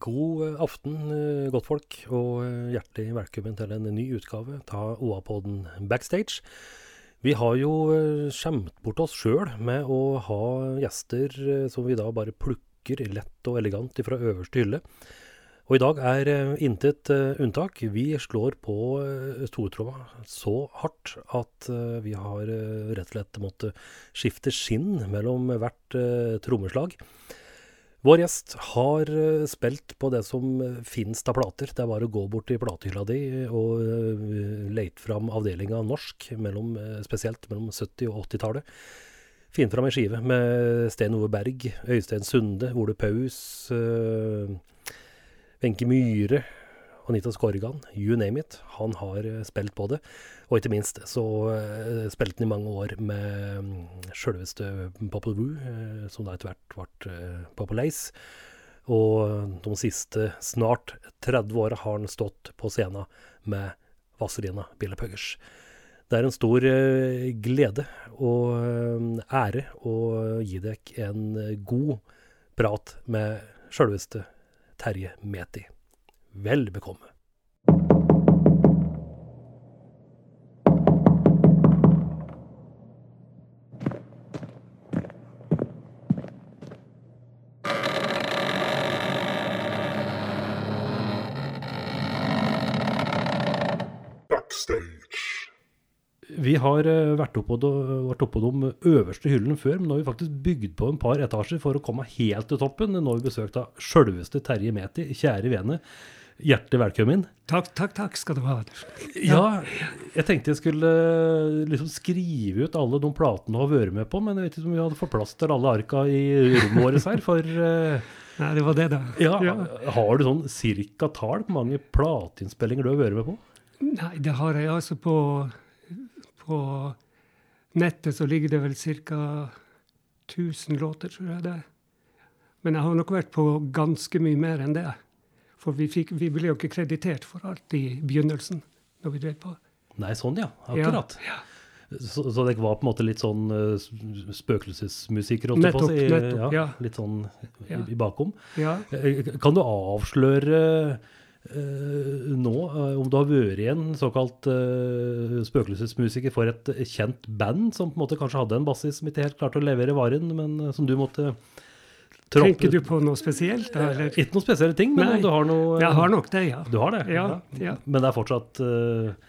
God eh, aften, eh, godtfolk, og eh, hjertelig velkommen til en ny utgave av OA-podden Backstage. Vi har jo skjemt bort oss sjøl med å ha gjester som vi da bare plukker lett og elegant fra øverste hylle. Og i dag er intet unntak. Vi slår på stortromma så hardt at vi har rett og slett måttet skifte skinn mellom hvert trommeslag. Vår gjest har uh, spilt på det som uh, finnes av plater. Det er bare å gå bort til platehylla di og leite lete fram avdelinga norsk, mellom, spesielt mellom 70- og 80-tallet. Finn fram ei skive med Sten Ove Berg, Øystein Sunde, Ole Paus, Wenche Myhre, Anita Skorgan, you name it. Han har spilt på det. Og ikke minst så uh, spilte han i mange år med um, sjølveste Popple Woo, uh, som da etter hvert ble Popple Ace. Og de siste snart 30 åra har han stått på scenen med Vazelina Billepuggers. Det er en stor glede og ære å gi dere en god prat med sjølveste Terje Meti. Vel bekomme. Vi har eh, vært oppå, vært oppå de øverste hyllene før, men nå har vi faktisk bygd på en par etasjer for å komme helt til toppen. Nå har vi besøkt av sjølveste Terje Meti. Kjære vene, hjertelig velkommen. Takk, takk, takk skal du ha. Ja, jeg tenkte jeg skulle eh, liksom skrive ut alle de platene du har vært med på, men jeg vet ikke om vi hadde fått plass til alle arka i rommet vårt her, for uh, Nei, det var det, da. Ja, ja. Har du sånn cirka tall på mange plateinnspillinger du har vært med på? Nei, det har jeg altså på på nettet så ligger det vel ca. 1000 låter, tror jeg det. Men jeg har nok vært på ganske mye mer enn det. For vi, fikk, vi ble jo ikke kreditert for alt i begynnelsen. når vi drev på. Nei, sånn ja. Akkurat. Ja, ja. Så, så det var på en måte litt sånn uh, spøkelsesmusikere? Nettopp. Si. nettopp ja. Litt sånn i, i bakom. Ja. kan du avsløre nå, uh, om du har vært en såkalt uh, spøkelsesmusiker for et kjent band som på en måte kanskje hadde en bassist som ikke helt klarte å levere varen, men som du måtte troppe Tenker du på noe spesielt? Eller? Ikke noen spesielle ting, men Nei, du har noe Jeg har nok det, ja. Du har det? Ja, ja. Men det er fortsatt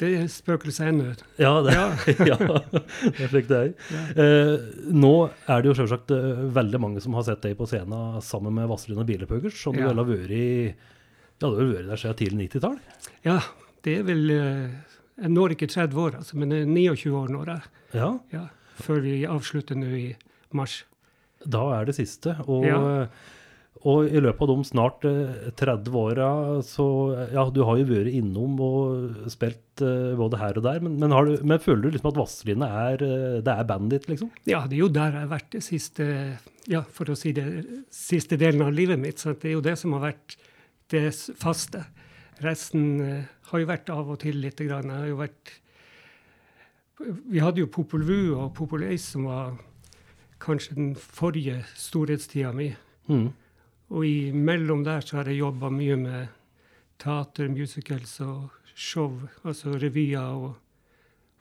Det er spøkelset ennå. Ja, det, ja. det er slik det er. nå er det jo selvsagt veldig mange som har sett deg på scenen sammen med Vazelina Bielepuggers, som du vel har vært i ja, det har vel vært der siden tidlig 90-tall? Ja, det er vel eh, Jeg når ikke 30 år, altså, men 29 år når jeg. Ja. ja. Før vi avslutter nå i mars. Da er det siste. Og, ja. og i løpet av de snart 30 eh, åra, så Ja, du har jo vært innom og spilt både her og der, men, men, du, men føler du liksom at Vazelina er, det er bandet ditt, liksom? Ja, det er jo der jeg har vært det siste Ja, for å si det, siste delen av livet mitt. Så det er jo det som har vært det faste. Resten uh, har jo vært av og til lite grann. Jeg har jo vært Vi hadde jo Popol Vuh og Popol Ace som var kanskje den forrige storhetstida mi. Mm. Og imellom der så har jeg jobba mye med teater, musicals og show, altså revyer og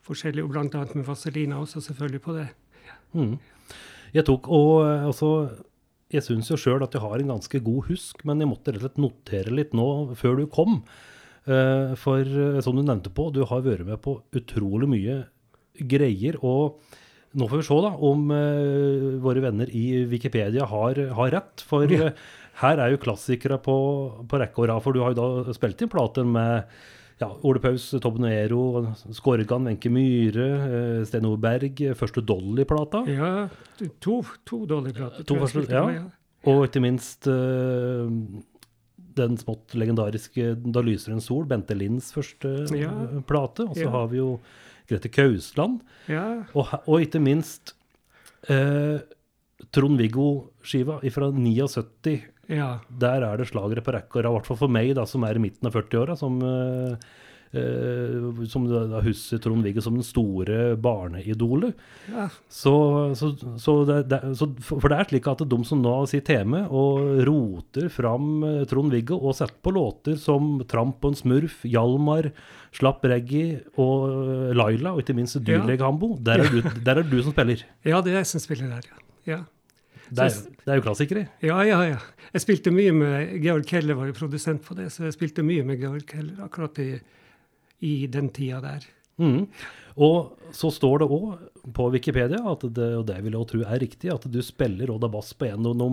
forskjellig, og annet med Vazelina også, selvfølgelig, på det. Mm. Jeg tok og altså jeg syns jo sjøl at jeg har en ganske god husk, men jeg måtte rett og slett notere litt nå før du kom. Uh, for uh, som du nevnte på, du har vært med på utrolig mye greier. Og nå får vi se da om uh, våre venner i Wikipedia har, har rett. For ja. her er jo klassikere på, på rekke og rad. For du har jo da spilt inn plater med ja, Ole Paus, Tobben Ero, Skorgan, Wenche Myhre, eh, Sten Ove Berg, første Dolly-plata. Ja, to, to Dolly-plater. Ja. ja. Og ikke minst uh, den smått legendariske 'Da lyser en sol', Bente Linds første ja. plate. Og så ja. har vi jo Grete Kausland. Ja. Og, og, ikke minst uh, Trond-Viggo-skiva fra 79. Ja. Der er det slagere på rekke og rad, i hvert fall for meg, da, som er i midten av 40-åra, som uh, eh, som da husker Trond-Viggo som den store barneidolet. Ja. Så, så, så, det, det, så For det er slik at de som nå sitter hjemme og roter fram eh, Trond-Viggo og setter på låter som Tramp og en smurf, Hjalmar, Slapp Reggae og eh, Laila, og ikke minst Dyrleg Hambo, der, er du- der er du som spiller. ja, det er jeg som spiller der, ja. Ja. Det er, det er jo klassikere. Ja, ja, ja. Jeg spilte mye med Georg Keller var jo produsent på det, så jeg spilte mye med Georg Keller akkurat i, i den tida der. Mm. Og så står det òg på Wikipedia, at det, og det vil jeg tro er riktig, at du spiller Oda Bass på en av de,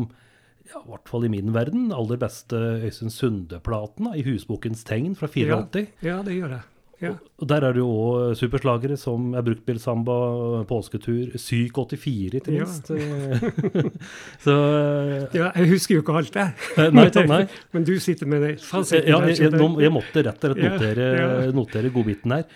ja, i hvert fall i min verden, aller beste Øystein Sunde-platene, i Husbokens tegn fra 84. Ja, det gjør jeg. Ja. Og der er det jo òg superslagere som er Bruktbilsamba, Påsketur, Syk 84, ikke Ja. minst. så ja. Jeg husker jo ikke alt, jeg. eh, Nei, nei. Men du sitter med det fasiten Ja, jeg, jeg, jeg måtte rett og slett notere, ja. notere godbiten her.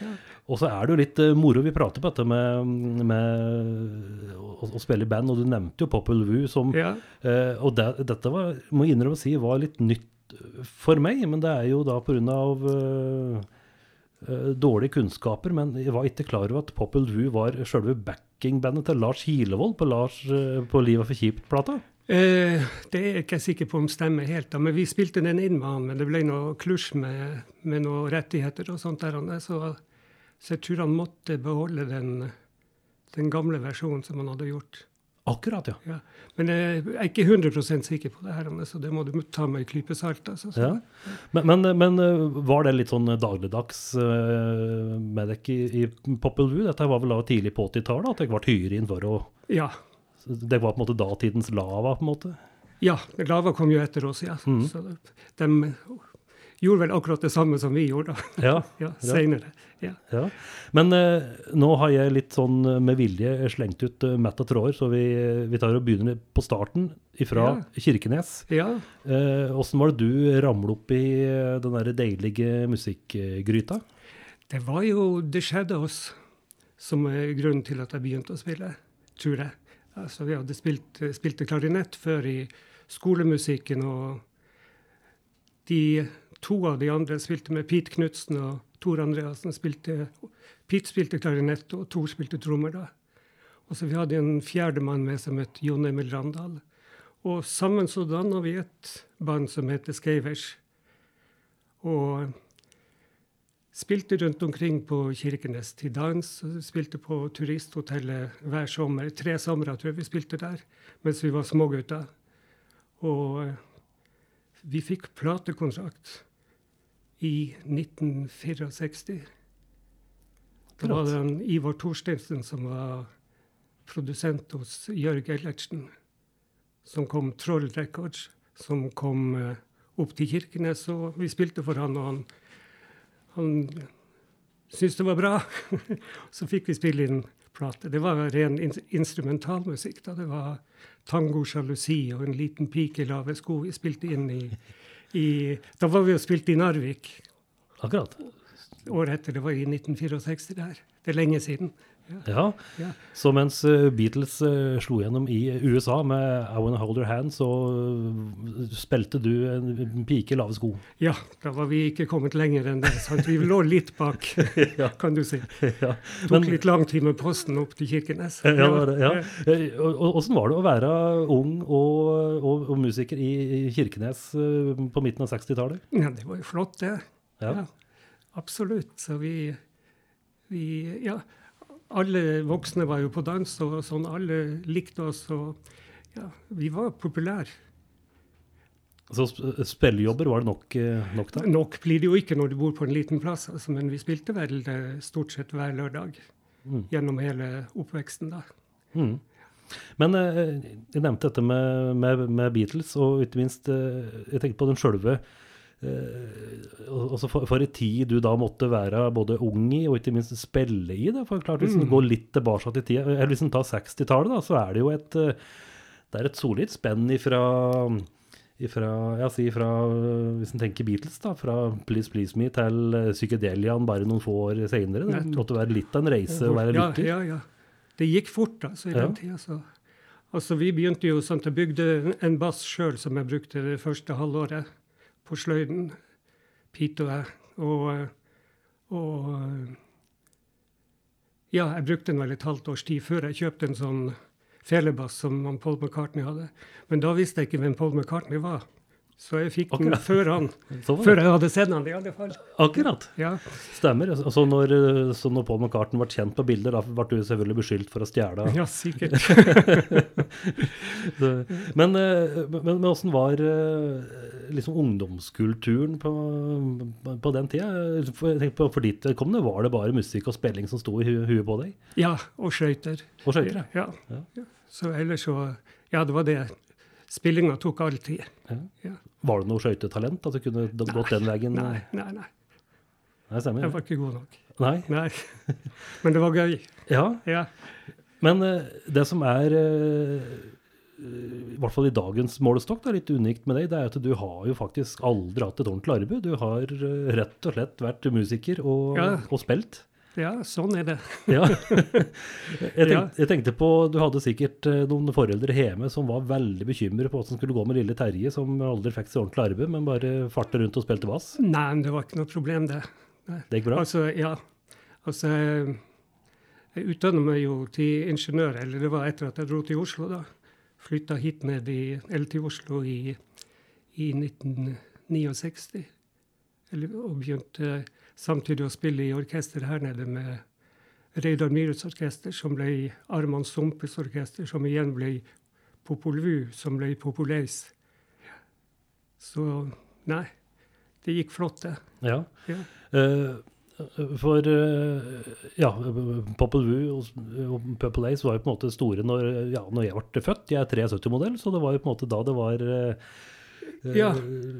Og så er det jo litt eh, moro. Vi prater på dette med, med å, å spille i band, og du nevnte jo Popul Vu som eh, Og det, dette var, må jeg innrømme å si, var litt nytt for meg, men det er jo da på grunn av dårlige kunnskaper. Men jeg var ikke klar over at Popul Vuh var selve backingbandet til Lars Hilevold på, Lars, eh, på Livet for kjipt-plata. Eh, det er jeg ikke sikker på om stemmer helt, da, men vi spilte den inn med han, men det ble noe klusj med, med noen rettigheter og sånt der. er, Så, så jeg tror han måtte beholde den, den gamle versjonen som han hadde gjort. Akkurat, ja. Ja. Men jeg er ikke 100% sikker på det her, så det må du ta med en klype salt. Altså. Ja. Men, men, men eh, var det litt sånn dagligdags uh, med dere i, i Popul Vuh? Dette var vel da tidlig på 80-tallet at dere ble hyret inn for å ja. Det var på en måte datidens lava, på en måte? ja. Lava kom jo etter oss, ja. Mm. Så de gjorde vel akkurat det samme som vi gjorde da. Ja. ja, senere. Ja. ja. Men eh, nå har jeg litt sånn eh, med vilje slengt ut uh, matt og tråder, så vi, vi tar og begynner på starten ifra Ja. Kirkenes. ja. Åssen var det du ramla opp i eh, den der deilige musikkgryta? Det var jo The Shadows som er grunnen til at jeg begynte å spille, tror jeg. Altså, vi hadde spilt, spilte klarinett før i skolemusikken, og de to av de andre spilte med Pete Knutsen og Tor Andreassen. Spilte, Pete spilte klarinett, og Tor spilte trommer da. Og så vi hadde en fjerdemann med som het Jon Emil Randal. Og sammen så danna vi et band som heter Skeivers. Og spilte rundt omkring på Kirkenes til dans. Spilte på turisthotellet hver sommer. Tre somre tror jeg vi spilte der mens vi var smågutter. Og eh, vi fikk platekontrakt i 1964. Da var det en Ivar Thorstensen som var produsent hos Jørg Ellertsen, som kom Troll Records, som kom eh, opp til Kirkenes, og vi spilte for han, og han, han syntes det var bra. Så fikk vi spille inn plate. Det var ren in instrumentalmusikk. da. Det var tango sjalusi og en liten pike i lave sko vi spilte inn i, i Da var vi og spilte i Narvik Akkurat. året etter. Det var i 1964 der. Det er lenge siden. Ja. Ja. Så mens eh, Beatles eh, slo gjennom i USA med I Wanna Hold Your Hand, så eh, spilte du en pike i lave sko. Ja, da var vi ikke kommet lenger enn det. Sant? Vi lå litt bak, kan du si. ja. Tok Men- litt lang tid med posten opp til Kirkenes. Ja, det ja. Eh, Åssen var det å være ung og, og, og musiker i Kirkenes eh, på midten av 60-tallet? Ja, det var jo flott, det. Ja. Ja, absolutt. Så vi, vi Ja, alle voksne var jo på dans, og sånn. Alle likte oss, og ja, vi var populære. Så sp- spillejobber var det nok, eh, nok da? Nok blir det jo ikke når du bor på en liten plass, altså, men vi spilte vel eh, stort sett hver lørdag Mm. gjennom hele oppveksten, da. Mm. Men eh, jeg nevnte dette med, med, med Beatles, og ikke minst Jeg tenker på den sjølve altså for, for en tid du da måtte være både ung i, og ikke minst spille i. Da. For klart, Hvis en Mm. går litt tilbake til tida, eller hvis en tar 60-tallet, så er det jo et eh, det er et solid spenn ifra, ifra ja, si ifra, øh, Hvis en tenker Beatles, da, fra Please Please Me til Psykedeliaen bare noen få år seinere. Det måtte være litt av en reise å være ja, ja, ja. Det gikk fort altså, i Ja. den tida. Så. Altså, vi begynte jo sånn at jeg bygde en bass sjøl som jeg brukte det første halvåret på sløyden. Pete og jeg. Og, Og ja, jeg brukte den vel et halvt års tid før jeg kjøpte en sånn felebass som Paul McCartney hadde. Men da visste jeg ikke hvem Paul McCartney var. Så jeg fikk den før, han, før jeg hadde sett han, i alle fall. Akkurat. Ja, Stemmer. Så når, så når Paul McCartan ble kjent på bilder, da ble du selvfølgelig beskyldt for å stjele. ja sikkert. Så- Men, eh, men, men åssen var eh, liksom ungdomskulturen på, på den tida? For, på, for ditt vedkommende var det bare musikk og spilling som sto i hu huet på deg? Ja, og skøyter. Og skøyter? Ja. Ja. ja. Så ellers så Ja, det var det. Spillinga tok all tid. Ja. Ja. Var det noe skøytetalent? At du kunne gått den veien? Nei, nei, nei. Nei, stemmer. Jeg var ikke god nok. Nei. Nei. Men det var gøy. Ja, Ja. men eh, det som er eh, i hvert fall i dagens målestokk, er litt unikt med deg, det er at du har jo faktisk aldri hatt et ordentlig arbeid. Du har eh, rett og slett vært musiker og, Ja. og spilt. Ja, sånn er det. Ja. Jeg tenkte, jeg tenkte på, Du hadde sikkert eh, noen foreldre hjemme som var veldig bekymret på det skulle gå med lille Terje, som aldri fikk seg ordentlig arbeid, men bare farte rundt og spilte bass. Nei, men det var ikke noe problem, det. Det gikk bra? Altså, ja. Altså, jeg- jeg utdanna meg jo til ingeniør, eller det var etter at jeg dro til Oslo, da. Flytta hit ned i, eller til Oslo i, i 1969. Eller, og begynte samtidig å spille i orkester her nede med Reidar Myhres orkester, som ble Arman Sumpes orkester, som igjen ble Popol Vuh, som ble Populeis. Så nei, det gikk flott, det. Ja. Ja. Uh, for uh, ja, Popple Vuh og, Purple Ace var jo på en måte store når, ja, når jeg ble født. Jeg er 73-modell, så det var jo på en måte da det var eh, Ja,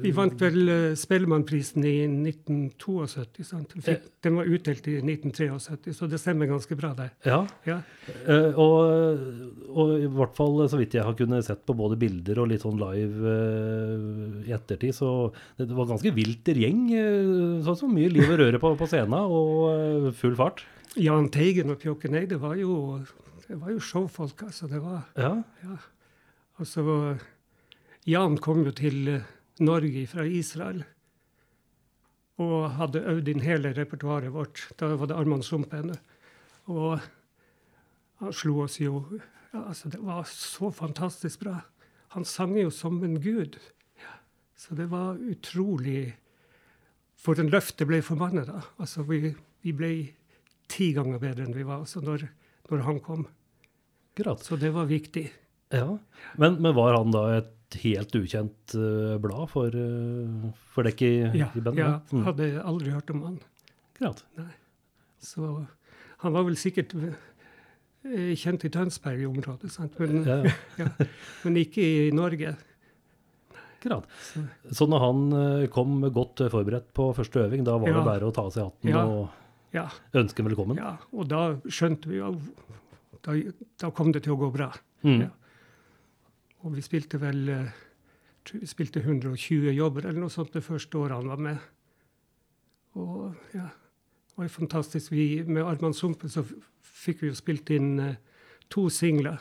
Vi vant vel uh, Spellemannprisen i 1972. sant? Den var utdelt i 1973, så det stemmer ganske bra, det. Ja, Ja, eh, og, og i hvert fall så vidt jeg har kunnet sett på både bilder og litt sånn live eh, i ettertid, så det, det var ganske vilt. Uh, sånn som mye liv og røre på, på scenen, og eh, full fart. Jahn Teigen og Pjokken Eide var jo, det var jo showfolk, altså. Det var, Ja, ja. Altså, Jan kom jo til eh, Norge fra Israel og hadde øvd inn hele repertoaret vårt. Da var det Arman Sumpene. Og han slo oss jo ja, altså Det var så fantastisk bra. Han sang jo som en gud. Ja. Så det var utrolig For en løft det ble for mannen, da. Altså, vi, vi ble ti ganger bedre enn vi var altså, når, når han kom. Gratt. Så det var viktig. Ja. Men, men var han da et helt ukjent uh, blad for, uh, for dere i, Ja, i bandet? ja Mm. hadde aldri hørt om han. Akkurat. Så han var vel sikkert eh, kjent i Tønsberg i området, sant? Men, Ja, ja. ja, men ikke i Norge. Akkurat. Så, Så når han kom godt forberedt på første øving, da var det bare å ta av seg hatten Ja. og ja, ønske velkommen? ja, og da skjønte vi jo da, da kom det til å gå bra. Mm. Ja. Og vi spilte vel eh, spilte 120 jobber eller noe sånt det første året han var med. Og ja, det var fantastisk. Vi, med Arman Sumpen så fikk vi jo spilt inn eh, to singler.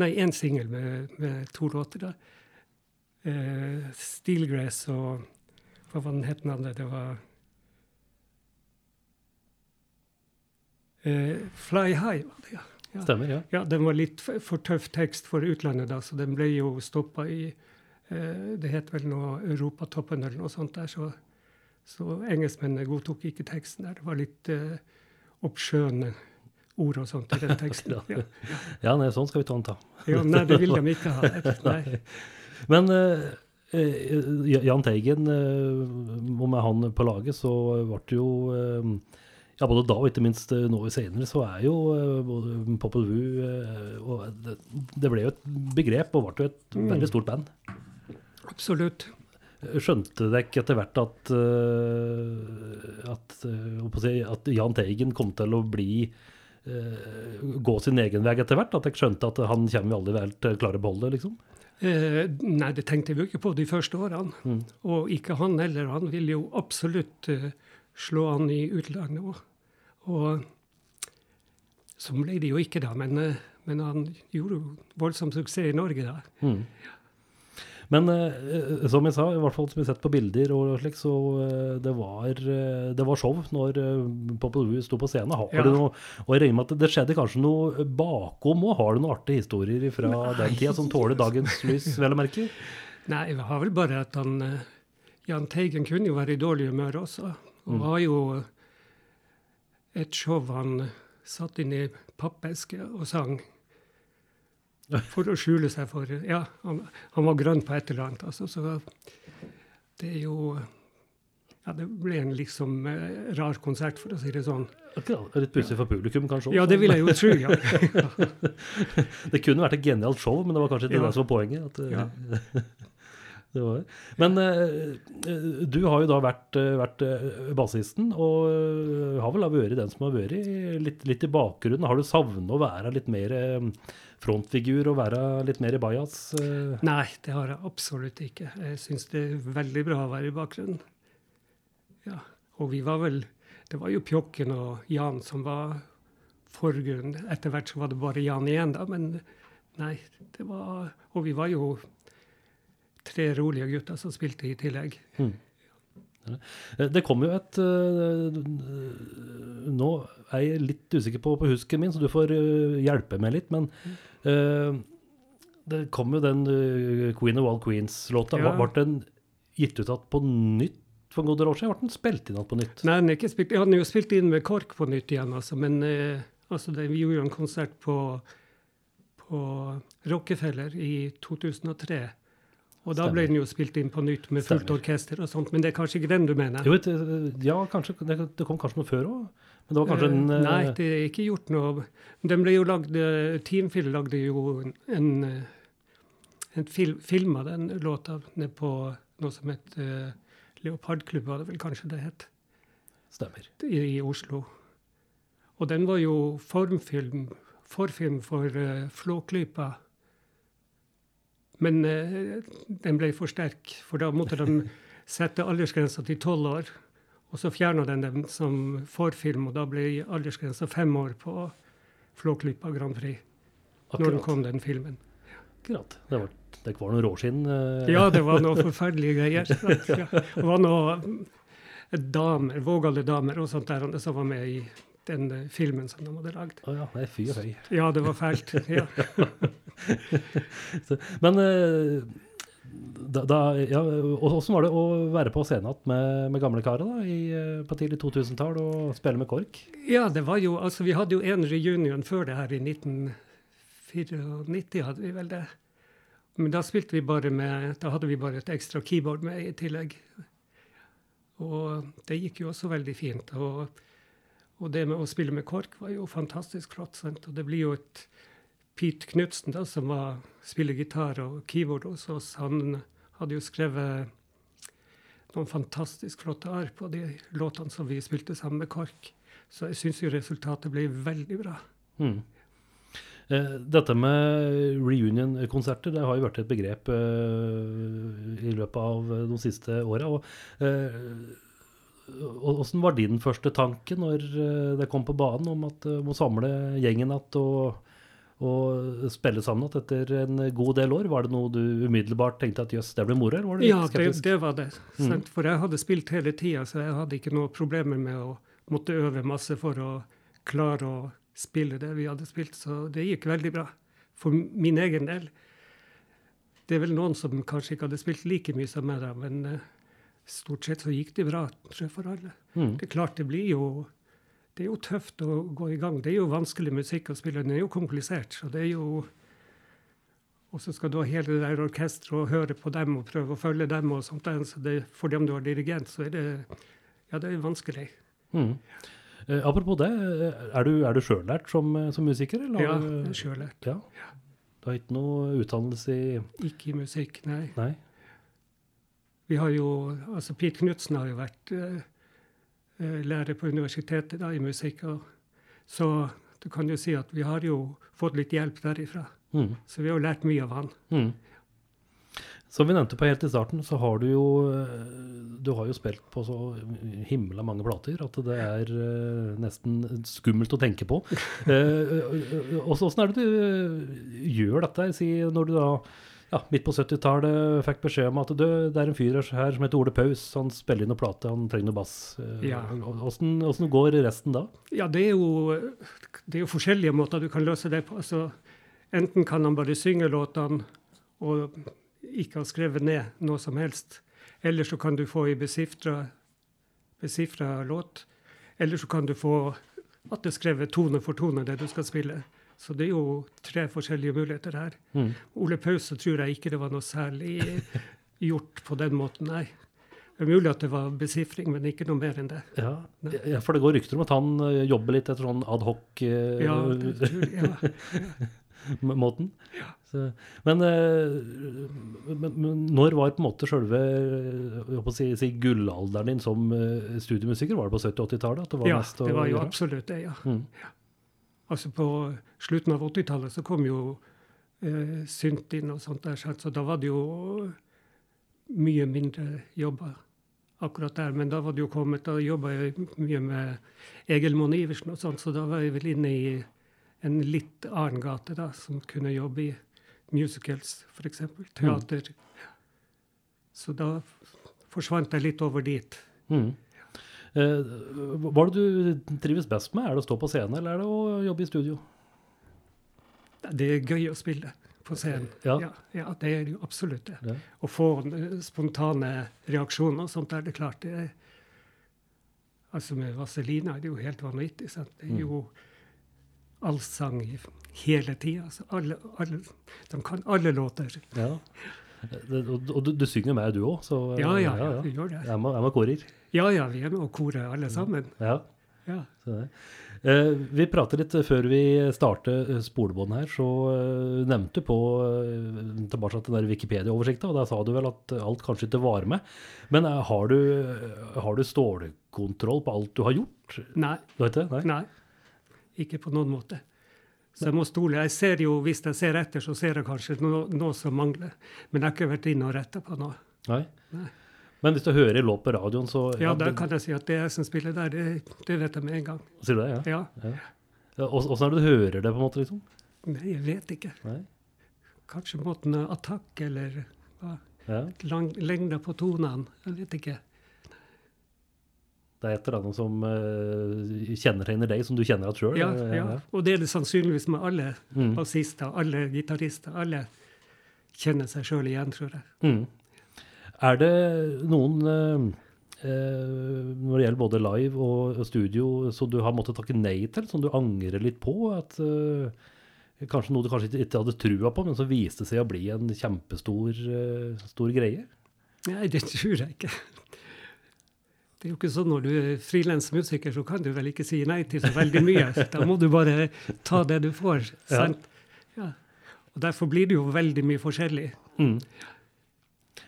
Nei, én singel med, med to låter. da. Eh, Steelgrass og Hva var den het den andre? Det var eh, Fly High, var det, ja. Ja. Stemmer, ja. Ja, den var litt for, tøff tekst for utlandet, da, så den ble jo stoppa i eh, Det het vel noe Europatoppen eller noe sånt der, så, så engelskmennene godtok ikke teksten der. Det var litt eh, oppskjønne ord og sånt i den teksten. Ja. Ja, nei, sånn skal vi ta den ta. Ja, nei, det vil de ikke ha. Nei. Men eh, eh, Jahn Teigen, eh, og med han på laget, så ble det jo eh, ja, Både da og ikke minst nå nå senere, så er jo eh, både Popple eh, og det, det ble jo et begrep, og ble jo et Mm. veldig stort band. Absolutt. Skjønte dere etter hvert at, eh, at, eh, at Jahn Teigen kom til å bli eh, gå sin egen vei etter hvert? At dere skjønte at han kommer vi aldri å klare å beholde liksom? Eh, nei, det tenkte vi jo ikke på de første årene. Mm. Og ikke han heller. Han ville jo absolutt eh, slå an i utlandet òg. Og sånn ble det jo ikke, da. Men, eh, men han gjorde jo voldsom suksess i Norge, da. Mm. Men eh, som jeg sa, i hvert fall som vi har sett på bilder og slik, så eh, det var, eh, det var show når Popple Vuh sto på scenen. Har Ja. du noe, og jeg regner med at det skjedde kanskje noe bakom òg. Har du noen artige historier fra den tida som tåler dagens lys, vel å merke? Nei, det var vel bare at han eh, Jahn Teigen kunne jo være i dårlig humør også. Og Mm. var jo et show han satt inn i pappeske og sang. For å skjule seg for Ja, han, han var grønn på et eller annet, altså. Så det er jo Ja, det ble en liksom eh, rar konsert, for å si det sånn. Akkurat, Litt pussig for publikum, kanskje? også. Ja, det vil jeg jo tro, ja. Det kunne vært et genialt show, men det var kanskje ikke Ja. det som var poenget. At, eh, Ja. Men eh, du har jo da vært, eh, vært eh, bassisten, og har vel vært den som har vært litt, litt i bakgrunnen. Har du savnet å være litt mer frontfigur og være litt mer i bajas? Nei, det har jeg absolutt ikke. Jeg syns det er veldig bra å være i bakgrunnen. Ja, og vi var vel Det var jo Pjokken og Jan som var forgrunnen. Etter hvert så var det bare Jan igjen, da, men nei, det var Og vi var jo tre rolige gutter som spilte i tillegg. Mm. Det kom jo et eh, Nå er jeg litt usikker på, på husken min, så du får eh, hjelpe meg litt. Men eh, det kom jo den eh, Queen of All Queens-låta. Ja. Ble den gitt ut igjen på nytt for en god del år siden? Ble den spilt inn igjen på nytt? Nei, den er ikke spilt, ja, han er jo spilt inn med KORK på nytt igjen, altså, men eh, altså, det, vi gjorde jo en konsert på, på Rockefeller i 2003. Og da ble den jo spilt inn på nytt med fullt Stemmer. orkester og sånt, men det er kanskje ikke den du mener? Jo, eh, ja, kanskje, det, det kom kanskje noe før òg? Men det var kanskje en Eh, eh, Nei, det er ikke gjort noe. Den ble jo lagd Teamfield lagde jo en, en, eh, fil, film av den låta på noe som het uh, Leopardklubb, var det vel kanskje det het, Stemmer. i, i Oslo. Og den var jo formfilm, forfilm for uh, Flåklypa. Men eh, den ble for sterk, for da måtte de sette aldersgrensa til tolv år. Og så fjerna den dem som forfilm, og da ble aldersgrensa fem år på Flåklypa Grand Prix. Når den kom, den filmen. akkurat. Det, var, det var noe råskinn. eh, Ja, det var noe forferdelige greier. Ja. Det var noe eh, damer, vågale damer og sånt der som var med i den eh, filmen som de hadde lagd. Å ja, nei, fy høy. Ja, det var fælt. Ja. Men eh, da, da, ja, Åssen var det å være på scenen igjen med, med i, eh, på tidlig 2000-tall og spille med KORK? ja, det var jo Altså, vi hadde jo en reunion før det her, i 1994 hadde vi vel det. Men da spilte vi bare med Da hadde vi bare et ekstra keyboard med i tillegg. Og det gikk jo også veldig fint. Og, og det med å spille med KORK var jo fantastisk flott. Sant? Og det blir jo et Pete Knutsen, da, som var, spiller gitar og keyboard hos oss, han hadde jo skrevet noen fantastisk flotte arr på de låtene som vi spilte sammen med KORK. Så jeg syns jo resultatet ble veldig bra. Mm. Eh, dette med reunion-konserter det har jo vært et begrep eh, i løpet av de siste åra. Åssen var din første tanke når eh, det kom på banen om at du må samle gjengen igjen og, og spille sammen igjen etter en god del år? Var det noe du umiddelbart tenkte at jøss, det blir moro? Eller var du Ja, det, det var det. Mm. For jeg hadde spilt hele tida, så jeg hadde ikke noe problemer med å måtte øve masse for å klare å spille det vi hadde spilt. Så det gikk veldig bra. For min egen del. Det er vel noen som kanskje ikke hadde spilt like mye som meg, men eh, stort sett så gikk det bra, tror jeg, for alle. Mm. Det er klart det blir jo det er jo tøft å gå i gang. Det er jo vanskelig musikk å spille. Den er jo komplisert. så det er jo Og så skal du ha hele det der orkesteret og høre på dem og prøve å følge dem. og sånt. så det, For dem du har dirigent, så er det ja, det er vanskelig. Mm. Eh, apropos det, eh, er du, er du sjøllært som, som musiker? Eller Ja, er sjøllært. Ja. Du har ikke noe utdannelse i Ikke i musikk, nei. Nei? Vi har jo, altså Pete Knutsen har jo vært eh, eh, lærer på universitetet da, i musikk. Og, så du kan jo si at vi har jo fått litt hjelp derifra. Mm. Så vi har jo lært mye av han. Mm. Som vi nevnte på helt i starten, så har du jo eh, Du har jo spilt på så himla mange plater at det er eh, nesten skummelt å tenke på. Åssen er det du gjør dette? Si, når du da ja, midt på 70-tallet fikk beskjed om at du, det er en fyr her som heter Ole Paus. Han spiller inn noe plate, han trenger noe bass. Eh, Ja. Åssen åssen går resten da? Ja, det er, jo, det er jo forskjellige måter du kan løse det på. Altså, enten kan han bare synge låtene og ikke ha skrevet ned noe som helst. Eller så kan du få ei besifra låt. Eller så kan du få at det er skrevet tone for tone, det du skal spille. Så det er jo tre forskjellige muligheter her. Mm. Ole Paus så tror jeg ikke det var noe særlig gjort på den måten, nei. Det er mulig at det var besifring, men ikke noe mer enn det. Ja, ja, for det går rykter om at han eh, jobber litt etter sånn. Ja, det tror jeg. Ja. Så, men, eh, men, men når var på en måte sjølve å si, si gullalderen din som eh, studiemusiker? Var det på 70-80-tallet? at det var Ja, det var jo absolutt det, ja. Mm. Altså på slutten av 80-tallet så kom jo eh, synt inn og sånt der, så da var det jo mye mindre jobber akkurat der. Men da var det jo kommet, da jobba jeg mye med Egil Monn Iversen og sånt, så da var jeg vel inne i en litt annen gate da, som kunne jobbe i musicals, f.eks. Teater. Så da forsvant jeg litt over dit. Mm. Eh, hva er det du trives best med? Er det å stå på scenen, eller er det å jobbe i studio? Det er gøy å spille på scenen. Ja. Ja, ja, det er jo absolutt det. Ja. Å få eh, spontane reaksjoner og sånt er det klart. Det er, altså med Vazelina er det jo helt vanvittig. Sant? Det Mm. er jo allsang hele tida. Altså alle, alle, de kan alle låter. Ja. Og du, du synger med, du òg? Ja, ja, ja, gjør det. Jeg må, jeg må korer. Ja, ja, vi er med og korer alle sammen. Ja. Ja. Eh, vi pratet litt eh, før vi startet eh, spolebåndet her, så eh, nevnte du på eh, tilbake til den Wikipedia-oversikta, og der sa du vel at alt kanskje ikke var med. Men eh, har du, har du stålkontroll på alt du har gjort? Nei, det? Nei? nei. Ikke på noen måte. Så jeg må stole. Jeg ser jo, Hvis jeg ser etter, så ser jeg kanskje noe, noe som mangler. Men jeg har ikke vært inne og retta på noe. Nei. Nei. Men hvis du hører låt på radioen, så Ja, da kan jeg si at det jeg som spiller der, det, det vet jeg med en gang. Sier du det? Ja. Ja. ja. Åssen er det du hører det, på en måte? liksom? Nei, jeg vet ikke. Nei? Kanskje måten er attakk eller hva? Ja. Lang, lengda på tonene. Jeg vet ikke. Det er et eller annet som uh, kjennetegner deg, som du kjenner igjen sjøl? Ja, ja. Og det er det sannsynligvis med alle Mm. bassister, alle gitarister. Alle kjenner seg sjøl igjen, tror jeg. Mm. Er det noen eh, eh, når det gjelder både live og studio, som du har måttet takke nei til, som du angrer litt på? At uh, Kanskje noe du kanskje ikke- ikke hadde trua på, men som viste seg å bli en kjempestor uh, stor greie? Nei, det tror jeg ikke. Det er jo ikke sånn når du er frilansmusiker, så kan du vel ikke si nei til så veldig mye. Da må du bare ta det du får. Ja. Sant? Ja. Og derfor blir det jo veldig mye forskjellig. Mm.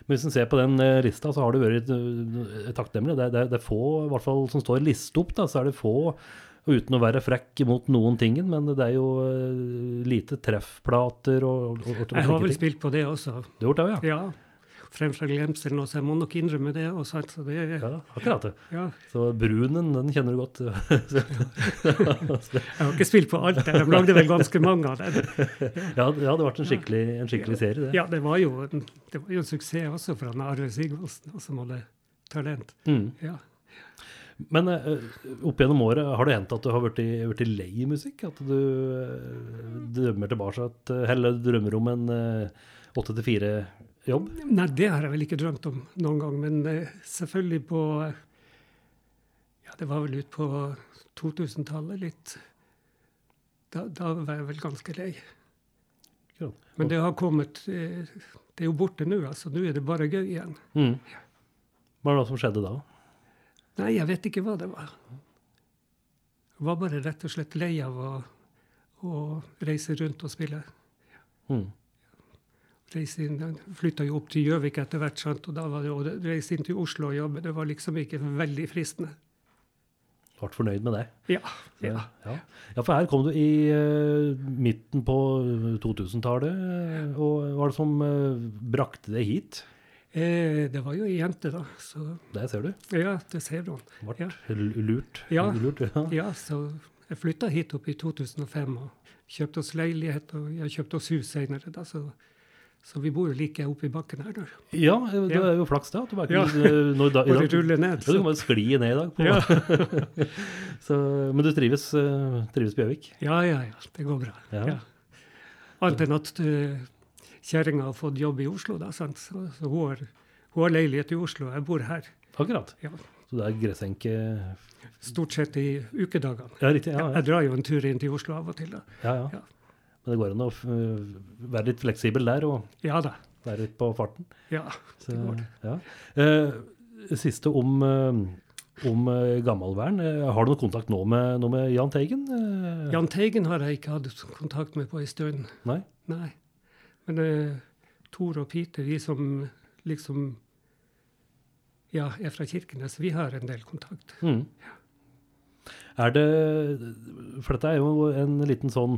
Men hvis en ser på den eh, lista, så har det vært eh, takknemlig. Det, det, det er få, i hvert fall som står liste opp, da, så er det få, uten å være frekk mot noen tingen, men det er jo eh, lite treffplater og, og, og, Jeg har vel spilt på det også. Du har gjort det, ja? Ja. Fremfor glemselen også. Jeg må nok innrømme det. Og sant? Så det Ja, akkurat det. ja. Så brunen, den kjenner du godt. Jeg har ikke spilt på alt der. De lagde vel ganske mange av dem. ja, det hadde vært en skikkelig, en skikkelig serie, det. Ja, det var jo det var jo en suksess også for han Arve Sigvaldsen, som hadde talent. Mm. Ja. Men eh, opp gjennom året, har det hendt at du har i, lei i musikk? At du eh, drømmer tilbake at, eller drømmer om en åtte til fire-jobb? Nei, det har jeg vel ikke drømt om noen gang, men eh, selvfølgelig på Ja, det var vel ut på 2000-tallet litt. Da, da var jeg vel ganske lei. Men det har kommet eh, Det er jo borte nå, altså. Nå er det bare gøy igjen. Mm. Hva var det som skjedde da? Nei, jeg vet ikke hva det var. Jeg var bare rett og slett lei av å, å reise rundt og spille. Mm. Reise inn, Flytta jo opp til Gjøvik etter hvert, sant? og da var det å reise inn til Oslo og jobbe. Det var liksom ikke veldig fristende. Ble fornøyd med det? Ja. ja. Ja, ja for her kom du i uh, midten på 2000-tallet. Og hva var det som uh, brakte deg hit? Eh, det var jo ei jente, da. Så Det ser du. ja, det ser du. Ble Ja. lurt. Ja. lurt ja. Ja, så jeg flytta hit opp i 2005 og kjøpte oss leilighet, og jeg kjøpte oss hus seinere, da. Så, Så vi bor jo like oppe i bakken her. Der. Ja, det er jo flaks det. At du bare Ja. i Bare rulle ned. ja, du kan bare skli ned i dag. På. Ja. Så, men du trives, eh, trives på Gjøvik? ja, ja, ja. Det går bra. Ja. Annet enn at uh, kjerringa har fått jobb i Oslo, da, sant? Så, så hun, har, hun har leilighet i Oslo. Jeg bor her. Akkurat. Ja. Så det er gressenke Stort sett i ukedagene. Ja, riktig. Ja. Jeg drar jo en tur inn til Oslo av og til. da. ja, ja. Ja. Men det går an å øh, være litt fleksibel der og Ja da. være litt på farten. Ja. Så, Det går det. ja. Eh, siste om, eh, om eh, gammelvern. Eh, har du noe kontakt nå med, nå med Jahn Teigen? Eh, Jahn Teigen har jeg ikke hatt kontakt med på en stund. Nei? Nei. Men eh, Tor og Peter, vi som liksom ja, er fra Kirkenes, vi har en del kontakt. Mm. Er det For dette er jo en liten sånn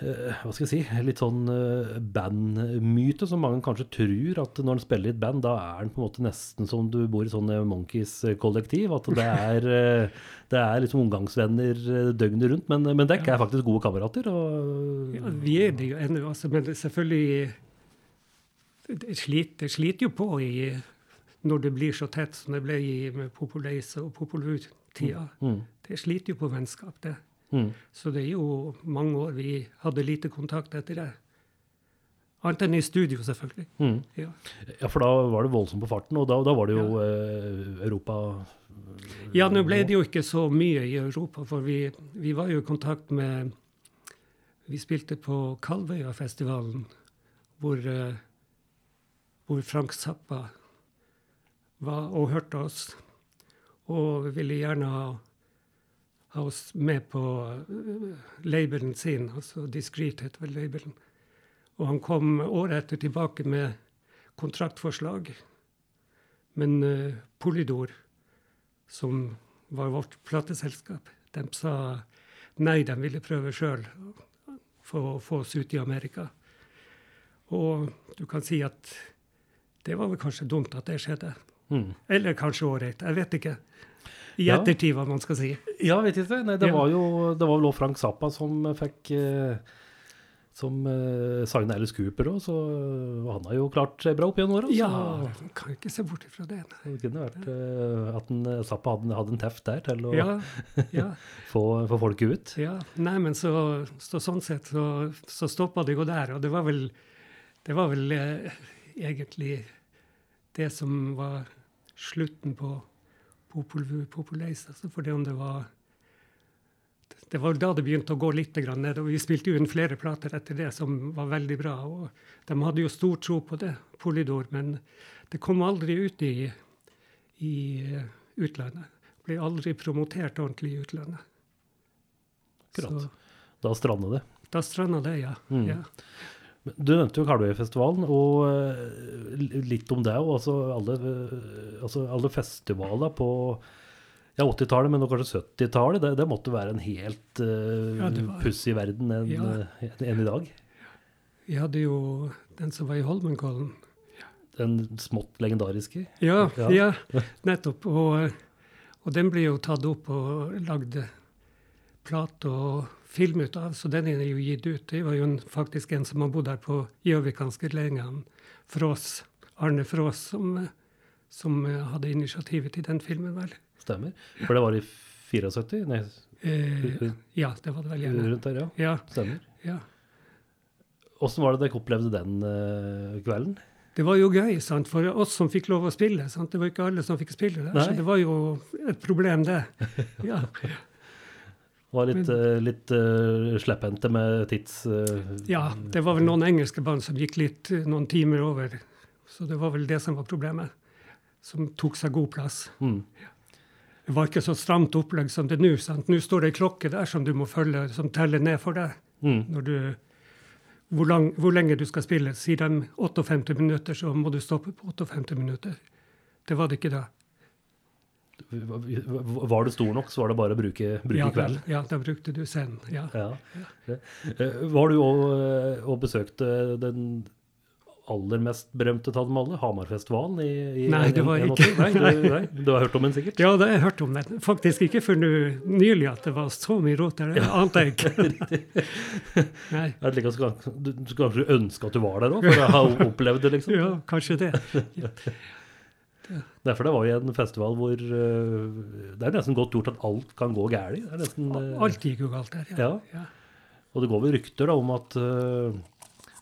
hva skal jeg si, litt sånn eh, bandmyte som mange kanskje tror at når en spiller i et band, da er en på en måte nesten som du bor i sånne Monkeys-kollektiv. At det er, eh, det er liksom omgangsvenner eh, døgnet rundt. Men, men dekk er faktisk gode kamerater. Og, Ja, vi er det jo ennå, altså, men selvfølgelig det sliter, det sliter jo på i, når det blir så tett som det ble i med Populace og Populur-tida. mm, Det sliter jo på vennskap, det. Mm, Så det er jo mange år vi hadde lite kontakt etter det. Annet enn i studio, selvfølgelig. mm. Ja. Ja, for da var det voldsomt på farten, og da, da var det jo eh, Europa Ja, nå ble det jo ikke så mye i Europa, for vi, vi var jo i kontakt med Vi spilte på Kalvøyafestivalen, hvor, eh, hvor Frank Zappa var og hørte oss. Og ville gjerne ha, oss med på uh, labelen sin, altså Discreet heter vel labelen. Og han kom året etter tilbake med kontraktforslag. Men uh, Polydor som var vårt plateselskap, de sa nei, de ville prøve sjøl for å få oss ut i Amerika. Og du kan si at det var vel kanskje dumt at det skjedde. mm. Eller kanskje ålreit, jeg vet ikke. I ettertid, hva man skal si. Ja, vet ikke. Nei, det var jo det var vel Frank Zappa som fikk eh, Som uh, signa Alice Cooper òg, så han har jo klart seg bra opp gjennom åra. Ja, så man kan ikke se bort ifra det. nei. Det kunne vært eh, at en, Zappa hadde, hadde en teft der til å Ja, ja, få, få folket ut. ja. Nei, men så, så sånn sett så, så stoppa det jo der. Og det var vel, det var vel eh, egentlig det som var slutten på Popol Populace. Altså fordi om det var Det var da det begynte å gå litt grann ned. Og vi spilte jo inn flere plater etter det som var veldig bra. Og de hadde jo stor tro på det, Polydor, men det kom aldri ut i, i eh, utlandet. Ble aldri promotert ordentlig i utlandet. Akkurat. Så Da stranda det. da stranda det, ja. Mm. ja. Du nevnte jo Kalvøyfestivalen, og eh, litt om det òg. Altså, alle, eh, altså alle festivaler på ja, 80-tallet, men kanskje 70-tallet, det, det måtte være en helt uh, Ja, var- pussig verden enn Ja. en i dag. Vi hadde jo den som var i Holmenkollen. Den smått legendariske. Ja, Ja. ja. nettopp. Og, og den ble jo tatt opp og lagd plate og film ut av, så den er jo gitt ut. Det var jo en, faktisk en som har bodd her på Gjøvik ganske lenge, Frås, Arne Frås, som, som hadde initiativet til den filmen, vel. Stemmer. For det var i 74? Nei, Eh, ja, det var det vel gjerne. rundt der, ja. Ja, Stemmer. ja. Åssen var det dere opplevde den uh, kvelden? Det var jo gøy sant, for oss som fikk lov å spille. Sant? Det var ikke alle som fikk spille der, Nei. så det var jo et problem, det. Ja. Var litt, eh, litt uh, slepphendte med tids... Uh, ja, det var vel noen engelske band som gikk litt noen timer over. Så det var vel det som var problemet. Som tok seg god plass. mm. Det var ikke så stramt opplegg som det er nå. sant? Nå står det ei klokke der som du må følge, som teller ned for deg. Mm. Når du, hvor, lang, hvor lenge du skal spille. Sier de 58 minutter, så må du stoppe på 58 minutter. Det var det ikke da. Var du stor nok, så var det bare å bruke, bruke Ja, kvelden. ja, da brukte du scenen. Ja. Ja. Eh, Var du og, og besøkte den aller mest berømte av dem alle, Hamarfestivalen i, i Nei, det var en- en- ikke. Nei, du, nei, du har hørt om den sikkert? Ja, det har jeg hørt om den. Faktisk ikke før nylig at det var så mye rot der. Det ante jeg ikke. Nei, Er det du, skal- du, du kanskje ønske at du var der òg, for å ha opplevd det, liksom? ja, kanskje det. Derfor det var jo en festival hvor øh, Det er nesten godt gjort at alt kan gå galt. Nesten, øh, Alt gikk jo galt der. Ja. ja. Og det går vel rykter da om at øh,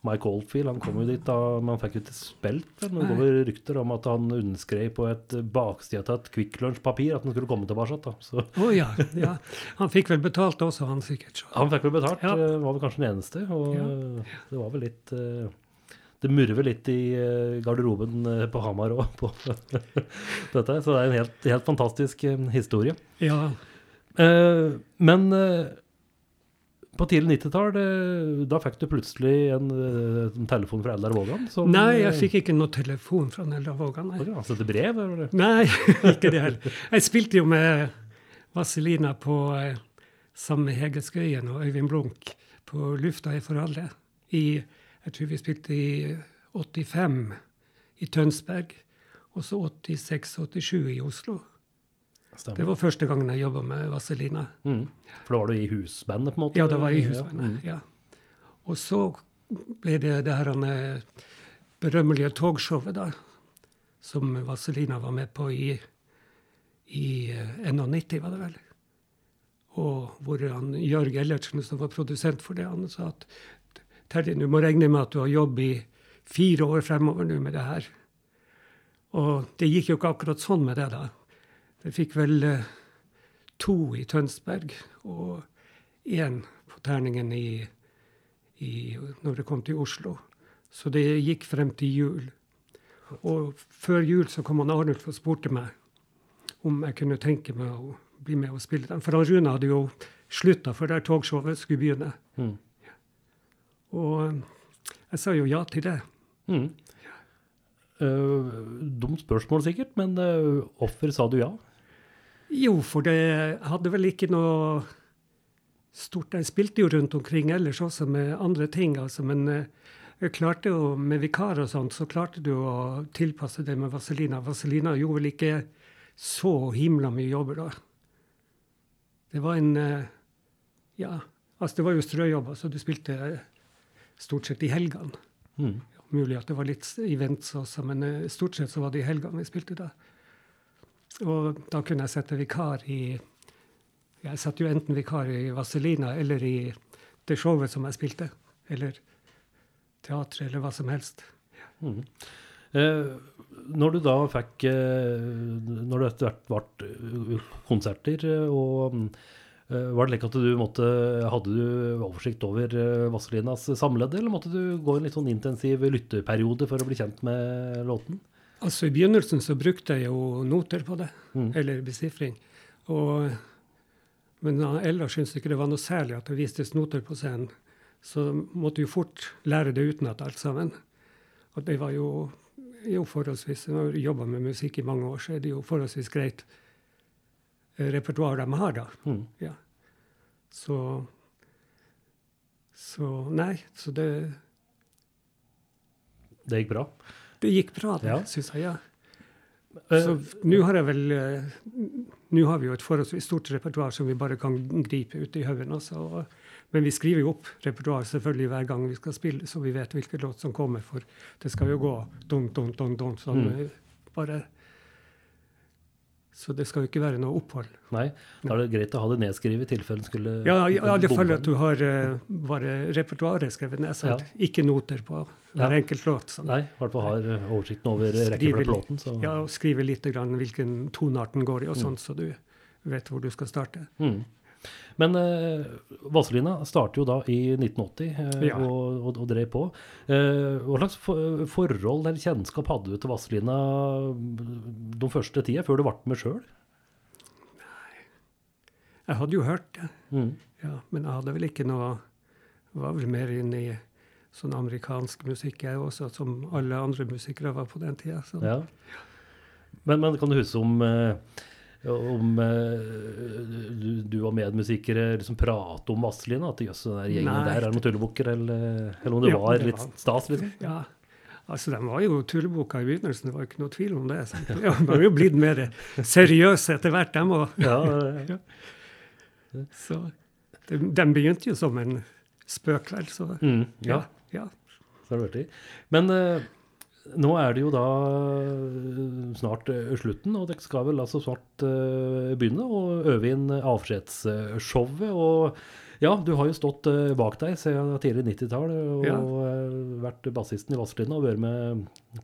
Mike Oldfield han kom jo dit da, men han fikk jo ikke spilt. Men det går vel rykter om at han underskrev på et baksida av et Kvikk Lunsj-papir at han skulle komme tilbake. da. Så Å ja, ja. Han fikk vel betalt også, han sikkert. så. han fikk vel betalt, Ja. var vel kanskje den eneste. Og Ja. det var vel litt øh, Det murver litt i øh, garderoben øh, på Hamar òg, på dette. Så det er en helt, helt fantastisk øh, historie. Ja, Eh, men eh, på tidlig 90-tall, eh, da fikk du plutselig en, eh, en telefon fra Eldar Vågan? som, Nei, jeg eh, fikk ikke noe telefon fra Eldar Vågan. nei. Han sendte brev? Eller? Nei, ikke det heller. Jeg spilte jo med Vazelina på eh, sammen med Hege Skøyen og Øyvind Blunk på Lufta er for alle. I, jeg tror vi spilte i 85 i Tønsberg, og så 86-87 i Oslo. Det var første gangen jeg jobba med Vazelina. Mm. For da var du i husbandet, på en måte? Ja, det var i Ja, husbandet. mm. Ja. Og så ble det det her eh, berømmelige togshowet, da, som Vazelina var med på i, i eh, 91, var det vel. Og hvor han, Jørg Ellertsen, som var produsent for det, han sa at Terje, du må regne med at du har jobb i fire år fremover nå med det her. Og det gikk jo ikke akkurat sånn med det, da. Jeg fikk vel eh, to i Tønsberg og én på terningen i, i, når det kom til Oslo. Så det gikk frem til jul. Og før jul så kom han Arnulf og spurte meg om jeg kunne tenke meg å bli med og spille den. For han Rune hadde jo slutta før det togshowet skulle begynne. Mm. Og eh, jeg sa jo ja til det. Mm. Uh, dumt spørsmål sikkert, men uh, hvorfor sa du ja? Jo, for det hadde vel ikke noe stort Jeg spilte jo rundt omkring ellers også med andre ting, altså, men jeg klarte jo med vikar og sånt, så klarte du å tilpasse det med Vazelina. Vazelina gjorde vel ikke så himla mye jobber da. Det var en Ja, altså det var jo strøjobber, så du spilte stort sett i helgene. Mm. Mulig at det var litt events også, men eh, stort sett så var det i helgene vi spilte da. Og da kunne jeg sette vikar i Jeg satte jo enten vikar i Vazelina eller i det showet som jeg spilte. Eller teatret, eller hva som helst. Mm. Eh, når du da fikk eh, Når det etter hvert ble eh, konserter, og eh, var det slik at du måtte Hadde du oversikt over eh, Vaselinas samlede, eller måtte du gå en litt sånn intensiv lytteperiode for å bli kjent med låten? Altså I begynnelsen så brukte jeg jo noter på det, Mm. eller besifring. Og, men Ella syntes ikke det var noe særlig at det vistes noter på scenen. Så måtte jo fort lære det utenat alt sammen. Og det var jo, jo forholdsvis Når du jobber med musikk i mange år, så er det jo forholdsvis greit eh, repertoar de har, da. Mm. Ja. Så Så nei, så det, Det gikk bra? det gikk bra, det, Ja. syns jeg. ja. Eh, Så nå har jeg vel eh, Nå har vi jo et forholdsvis stort repertoar som vi bare kan gripe ut i haugen. Men vi skriver jo opp repertoar selvfølgelig hver gang vi skal spille, så vi vet hvilken låt som kommer. For det skal jo gå dunk, dunk, dunk, dunk, sånn Mm. bare Så det skal jo ikke være noe opphold. Nei, da er det greit å ha det nedskrevet i tilfelle skulle Ja, i alle fall at du har uh, bare repertoaret skrevet ned, ja. ikke noter på Ja. hver enkelt låt. sånn. Nei, i hvert fall har oversikten over rekkefølgen på låten. Så. Ja, og skrive litt grann hvilken tonearten går i, og Mm. sånt, så du vet hvor du skal starte. Mm. Men eh, Vazelina startet jo da i 1980 eh, Ja. og, og, og drev på. Eh, hva slags for, forhold eller kjennskap hadde du til Vazelina de første tida, før du ble med sjøl? Jeg hadde jo hørt det, Mm. ja, men jeg hadde vel ikke noe Var vel mer inne i sånn amerikansk musikk, jeg også, som alle andre musikere var på den tida. Ja. Men, men kan du huske om eh, om eh, du, du og medmusikere liksom prate om Vazelina? At jøss, den der gjengen Nei. der er noen tullebukker, eller, eller om det Ja, var litt stas, liksom? Ja. Altså, De var jo tulleboka i begynnelsen, det var ikke noe tvil om det. Så, ja, De har jo blitt mer seriøse etter hvert, dem òg. Ja, Så de, de begynte jo som en spøk, vel. Så mm, ja. ja. ja. Så har det vært i. Men eh, nå er det jo da eh, snart eh, slutten, og dere skal vel altså snart eh, begynne å øve inn avskjedsshowet. Og ja, du har jo stått bak deg siden tidlig 90-tall og Ja. vært bassisten i Vazelina og vært med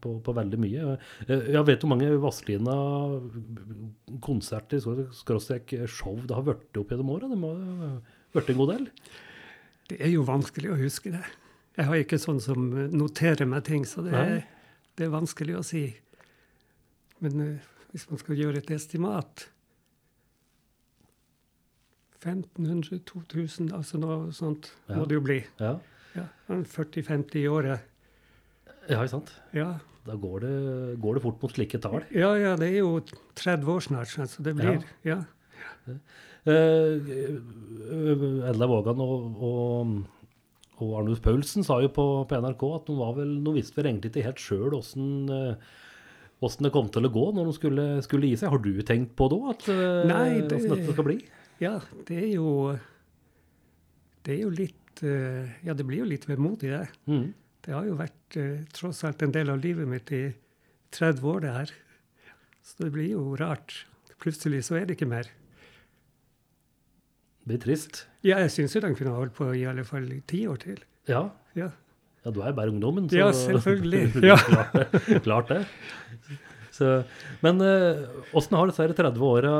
på, på veldig mye. Jeg vet hvor mange Vazelina-konserter, skråstrek show, det har vært opp gjennom åra. Det må ha vært en god del? Det er jo vanskelig å huske det. Jeg har ikke sånn som noterer meg ting, så det er, Nei. Det er vanskelig å si. Men eh, hvis man skal gjøre et estimat 1500-2000, altså noe sånt Ja. må det jo bli. Ja, Ja, 40-50 i året. ja ikke sant? Ja. Da går det, går det fort mot slike tall. ja, ja, det er jo 30 år snart, så det blir Ja. Eh, Edla Vågan og, og, og Arnulf Paulsen sa jo på, på NRK at de var vel, de visste vel egentlig ikke helt sjøl åssen åssen det kom til å gå når de skulle, skulle gi seg. Har du tenkt på da, at, Nei, det- Åssen dette skal bli? Ja, det er jo Det er jo litt eh, Ja, det blir jo litt vemodig, det. Mm. Det har jo vært eh, tross alt en del av livet mitt i 30 år, det her. Så det blir jo rart. Plutselig så er det ikke mer. Blir trist. Ja, jeg syns jo den kunne holdt på i alle fall ti år til. Ja. Ja, ja, du er bare ungdommen, så Ja, selvfølgelig. Ja. klart, det, klart det. Så, men åssen har disse her 30 åra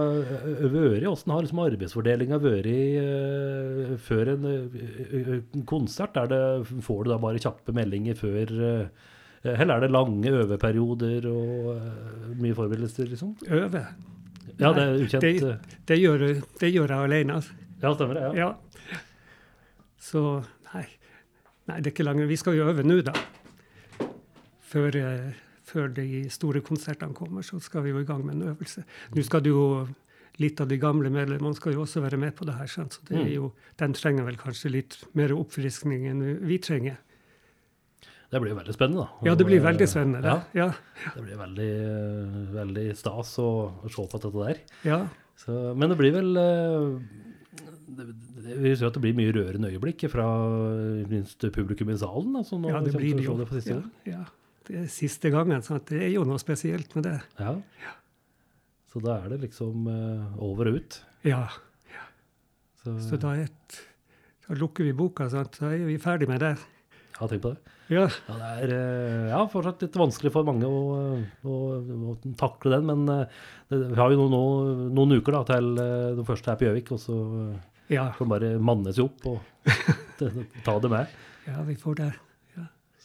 vært? Åssen har liksom arbeidsfordelinga vært uh, før en uh, konsert? Er det, får du da bare kjappe meldinger før eh, Eller er det lange øveperioder og eh, mye forberedelser, liksom? Øve. Ja, det er ukjent. det- eh, Det gjør, det gjør jeg alene. altså. Ja, stemmer det. Ja. Ja. Så nei. Nei, det er ikke langt. Vi skal jo øve nå, da. Før, eh, før de store konsertene kommer, så skal vi jo i gang med en øvelse. Nå skal du jo litt av de gamle medlemmene skal jo også være med på det her. sant? Så det er Mm. jo, de trenger vel kanskje litt mer oppfriskning enn vi trenger. Det blir veldig spennende, da. Ja, det blir veldig spennende. Ja, det. Ja. det blir veldig, veldig stas å, å se på dette der. Ja. Så, men det blir vel eh, det, ser at det blir mye rørende øyeblikk fra minst publikum i salen. Altså, ja, det blir det jo. det siste Ja, ja. Det er siste gangen. så Det er jo noe spesielt med det. Ja. Så da er det liksom uh, over og ut. Ja. Så, Så da, er et, da lukker vi boka, sant? da er vi ferdig med det. ja, tenk på det. Ja. Ja, det er eh, ja, fortsatt litt vanskelig for mange å, å, å takle den, men eh, det, vi har jo noen, noen, uker da, til eh, den første er på Gjøvik, og så eh, Ja, får bare manne seg opp og ta det med. ja, vi får det.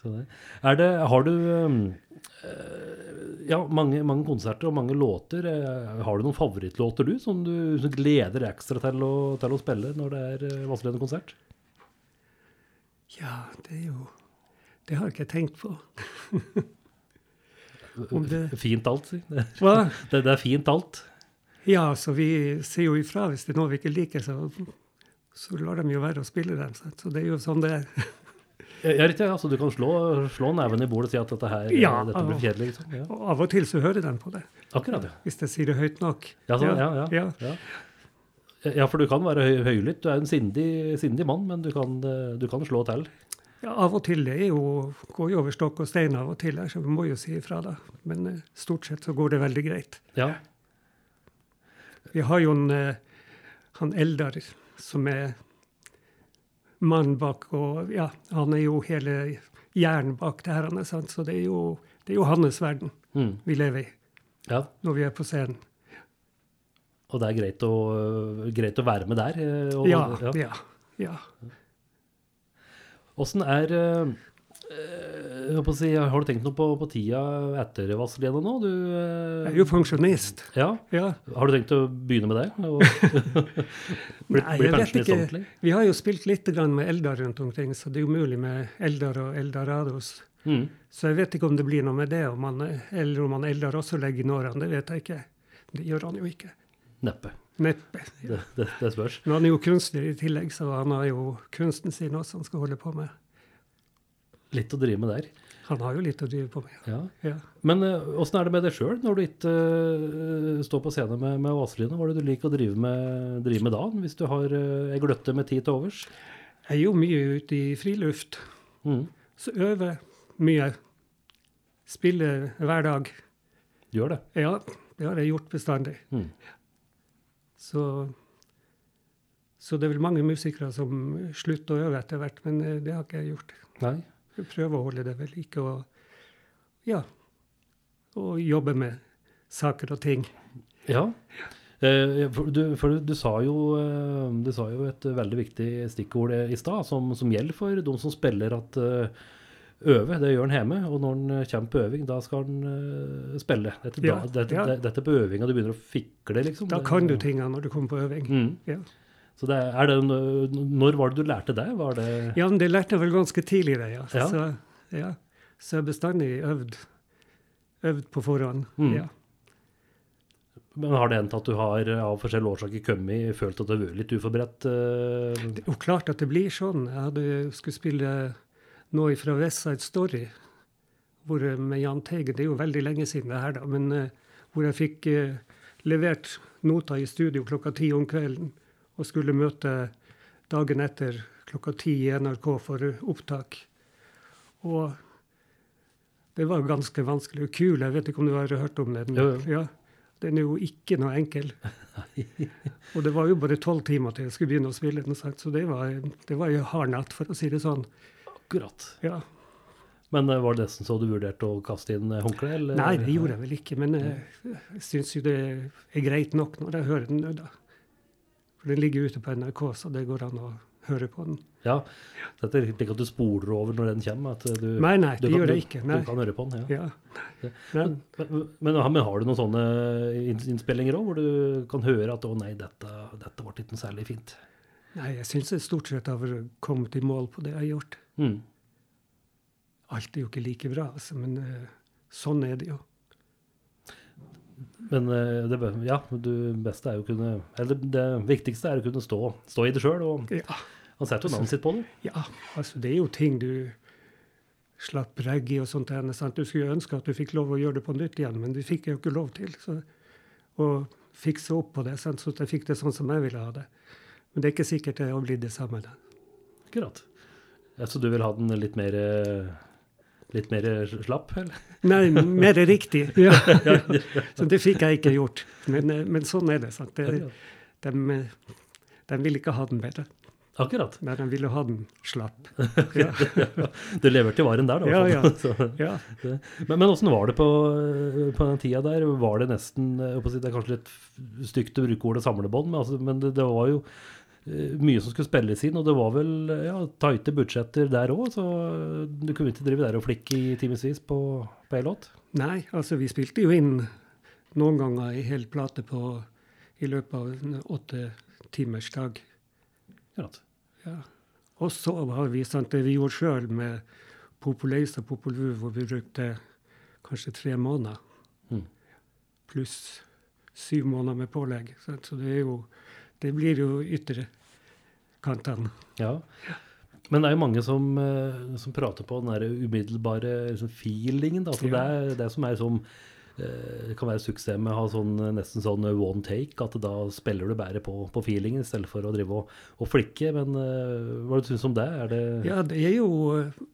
Så det. Er det, har du um, eh, ja, mange, mange konserter og mange låter. Eh, Har du noen favorittlåter du, som du som gleder ekstra til å, til å spille når det er uh, Vazelina-konsert? Ja, det er jo Det har jeg ikke tenkt på. Det- Fint alt, si. Det, det er fint alt. Ja, så vi sier jo ifra hvis det er noe vi ikke liker, så, så lar de jo være å spille dem. Så det er jo sånn det er. Ja, riktig. Altså, du kan slå, slå neven i bordet og si at dette, her, Ja, dette blir kjedelig. Liksom. Ja. Og av og til så hører de på det, Akkurat, ja. hvis jeg sier det høyt nok. Ja, så, ja, ja, ja. ja. Ja, for du kan være høy, høylytt. Du er en sindig, sindig mann, men du kan, eh, du kan slå til. Ja, av og til det er jo, går jo over stokk og stein av og til, så vi må jo si ifra da. Men eh, stort sett så går det veldig greit. Ja. Vi har jo en, eh, han Eldar som er mannen bak, og ja, han er jo hele hjernen bak det her, er sant? så det er, jo, det er jo hans verden Mm. vi lever i ja. når vi er på scenen. Og det er greit å, greit å være med der. eh, Og, Ja, ja, ja. Åssen er eh, si, Har du tenkt noe på, på tida etter Vazelina nå? Du, eh, Jeg er jo pensjonist. ja, Ja. Har du tenkt å begynne med det? Bli, Nei, jeg vet ikke. ordentlig? Vi har jo spilt litt grann med Eldar rundt omkring, så det er jo mulig med Eldar og Eldorados. Mm. Så jeg vet ikke om det blir noe med det, om man, eller om han Eldar også legger inn årene. Det vet jeg ikke. Det gjør han jo ikke. Neppe. Neppe. Det, det, det spørs. Men han er jo kunstner i tillegg, så han har jo kunsten sin også han skal holde på med. Litt å drive med der. Han har jo litt å drive på med. Ja. Ja. Men åssen er det med deg sjøl, når du ikke uh, står på scenen med, med Vazelina? Hva er det du liker å drive med, drive med da, hvis du har uh, ei gløtte med tid til overs? Jeg er jo mye ute i friluft. Mm. Så øver mye. Spiller hver dag. Gjør det. Ja, det har jeg gjort bestandig. Mm. Så, så det er vel mange musikere som slutter å øve etter hvert, men eh, det har ikke jeg gjort. Nei. Jeg prøver å holde det ved like og ja, og jobbe med saker og ting. Ja. Eh, for du, for du, sa jo, eh, du sa jo et veldig viktig stikkord i stad, som, som, gjelder for de som spiller at øve, det gjør han hjemme. Og når han kommer på øving, da skal han spille. Dette, Ja, da, dette, ja. det- dette på øvinga du begynner å fikle, liksom. Da kan du tinga når du kommer på øving. Mm. Ja. Så det det, når var det du lærte det? Var det ja, men det lærte jeg vel ganske tidlig, det. Ja. Ja. Så, ja. så jeg har bestandig øvd, øvd på forhånd. Mm. Ja. Men har det hendt at du har av forskjellige årsaker kommet følt at du har vært litt uforberedt? Uh... Det er jo klart at det blir sånn. Jeg hadde, skulle spille noe fra West Side Story hvor, jeg- med Jahn Teigen. Det er jo veldig lenge siden det her, da. Men uh, hvor jeg fikk uh, levert noter i studio klokka ti om kvelden og skulle møte dagen etter klokka ti i NRK for eh, opptak. Og det var ganske vanskelig og kul. Jeg vet ikke om du har hørt om den? Jo, jo. Ja. Den er jo ikke noe enkel. Og det var jo bare tolv timer til jeg skulle begynne å spille den, så det var, det var jo hard natt, for å si det sånn. Akkurat. Ja. Men eh, var det nesten så du vurderte å kaste inn håndkleet? Nei, det gjorde jeg vel ikke, men eh, jeg syns jo det er greit nok når jeg hører den da. For den ligger ute på NRK, så det går an å høre på den. Ja. Dette er ikke at du spoler over når den kommer? At du, Nei, nei, det gjør det ikke. Nei. Du kan høre på den, ja. Ja. Men, men, men, har du noen sånne innspillinger òg, hvor du kan høre at 'å nei, dette, dette ble ikke noe særlig fint'? Nei, jeg syns jeg stort sett har kommet i mål på det jeg har gjort. Mm. Alt er jo ikke like bra, altså, men eh, sånn er det jo. Men eh, det, ja, beste er jo kunne Eller det viktigste er å kunne stå, stå i det sjøl. Og Ja, han setter jo navnet sitt på det. ja, altså det er jo ting du slapp regg i og sånt. sant? Du skulle ønske at du fikk lov å gjøre det på nytt igjen, men du fikk jo ikke lov til. Så, å fikse opp på det, sant? så jeg fikk det sånn som jeg ville ha det. Men det er ikke sikkert det har blitt det samme. Da. Akkurat. Så så du vil ha den litt mer eh, Litt mer slapp, eller? Nei, mer riktig. Ja. Så det fikk jeg ikke gjort. Men, eh, men sånn er det. sant? Det, de, de ville ikke ha den bedre. Akkurat. Nei, de ville ha den slapp. Ja, Du leverte varen der, da. Ja, Ja. Så- ja. Men, men åssen var det på, på den tida der? Var det nesten Det er kanskje litt stygt å bruke ordet samlebånd, men, altså, men det, det var jo eh, mye som skulle spilles inn, og det var vel eh, ja, tighte budsjetter der òg, så eh, du kunne ikke drive der og flikke i timevis på, på ei låt? Nei, altså vi spilte jo inn noen ganger ei hel plate på, i løpet av en åtte timers dag. Akkurat. Ja. Og så har vi sant, det vi gjorde sjøl med Populace og Popol hvor vi brukte kanskje tre måneder. Mm. Pluss syv måneder med pålegg. Sant? Så det er jo Det blir jo ytterkantene. Ja. Men det er jo mange som, eh, som prater på den der umiddelbare liksom, feelingen. Da. Altså, Ja. det er det som er som eh, det kan være suksess med å ha sånn, eh, nesten sånn one take, at da spiller du bare på, på feelingen i stedet for å drive og, og flikke. Men uh, hva syns du om det? Er det Ja, det er jo